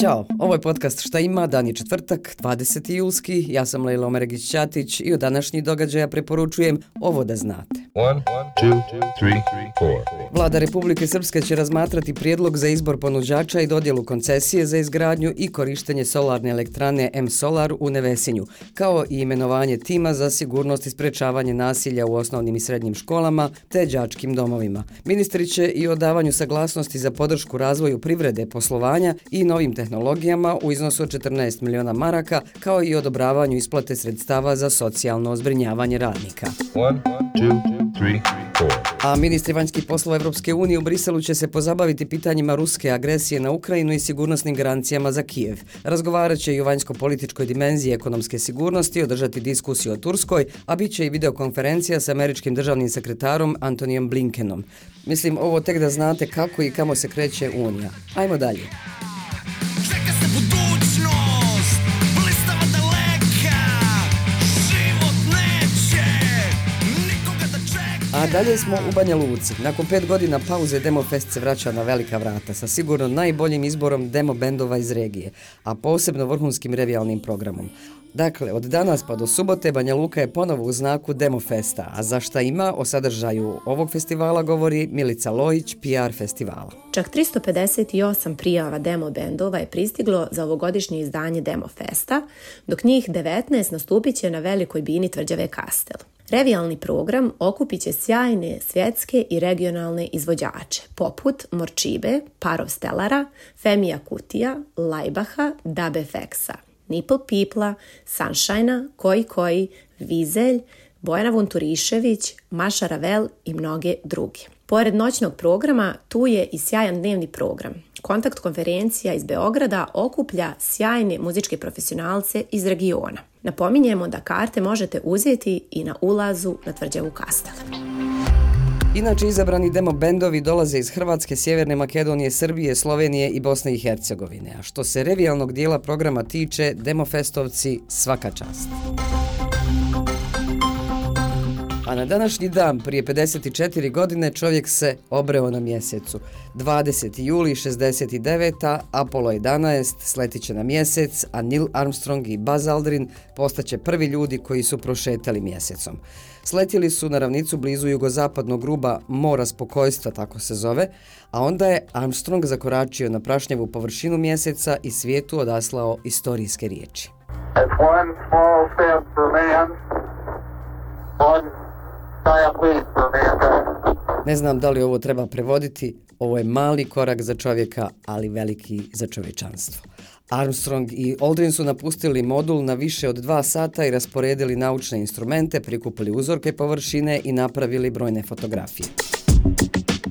Ćao, ovo je podcast Šta ima, dan je četvrtak, 20. julski, ja sam Lejla Omeregić-Ćatić i u današnji događaja preporučujem ovo da znate. One, two, three, Vlada Republike Srpske će razmatrati prijedlog za izbor ponuđača i dodjelu koncesije za izgradnju i korištenje solarne elektrane M-Solar u Nevesinju, kao i imenovanje tima za sigurnost i sprečavanje nasilja u osnovnim i srednjim školama te đačkim domovima. Ministri će i o davanju saglasnosti za podršku razvoju privrede, poslovanja i novim tehnologijama u iznosu od 14 miliona maraka, kao i odobravanju isplate sredstava za socijalno ozbrinjavanje radnika. One, two, A ministri vanjskih poslova Evropske unije u Briselu će se pozabaviti pitanjima ruske agresije na Ukrajinu i sigurnosnim garancijama za Kijev. Razgovarat će i o vanjsko-političkoj dimenziji ekonomske sigurnosti, održati diskusiju o Turskoj, a bit će i videokonferencija s američkim državnim sekretarom Antonijom Blinkenom. Mislim, ovo tek da znate kako i kamo se kreće Unija. Ajmo dalje. A dalje smo u Banja Luci. Nakon pet godina pauze Demo Fest se vraća na velika vrata sa sigurno najboljim izborom demo bendova iz regije, a posebno vrhunskim revijalnim programom. Dakle, od danas pa do subote Banja Luka je ponovo u znaku Demo Festa, a za šta ima o sadržaju ovog festivala govori Milica Lojić, PR festivala. Čak 358 prijava demo bendova je pristiglo za ovogodišnje izdanje Demo Festa, dok njih 19 nastupit će na velikoj bini tvrđave Kastel. Revijalni program okupit će sjajne svjetske i regionalne izvođače, poput Morčibe, Parov Stellara, Femija Kutija, Lajbaha, Dabe Feksa, Nipple Pipla, Sunshine, Koji Koji, Vizelj, Bojana Vunturišević, Maša Ravel i mnoge druge. Pored noćnog programa, tu je i sjajan dnevni program. Kontakt konferencija iz Beograda okuplja sjajne muzičke profesionalce iz regiona. Napominjemo da karte možete uzeti i na ulazu na tvrđavu Kastel. Inače, izabrani demo bendovi dolaze iz Hrvatske, Sjeverne Makedonije, Srbije, Slovenije i Bosne i Hercegovine. A što se revijalnog dijela programa tiče, demofestovci svaka čast. A na današnji dan, prije 54 godine, čovjek se obreo na mjesecu. 20. juli 69. Apollo 11 sletiće na mjesec, a Neil Armstrong i Buzz Aldrin postaće prvi ljudi koji su prošetali mjesecom. Sletili su na ravnicu blizu jugozapadnog gruba Mora spokojstva, tako se zove, a onda je Armstrong zakoračio na prašnjevu površinu mjeseca i svijetu odaslao istorijske riječi. one small step for man, one Ne znam da li ovo treba prevoditi, ovo je mali korak za čovjeka, ali veliki za čovječanstvo. Armstrong i Aldrin su napustili modul na više od dva sata i rasporedili naučne instrumente, prikupili uzorke površine i napravili brojne fotografije.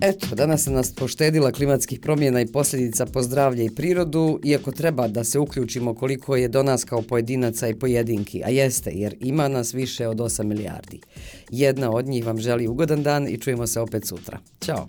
Eto, pa danas se nas poštedila klimatskih promjena i posljedica po zdravlje i prirodu, iako treba da se uključimo koliko je do nas kao pojedinaca i pojedinki, a jeste, jer ima nas više od 8 milijardi. Jedna od njih vam želi ugodan dan i čujemo se opet sutra. Ćao!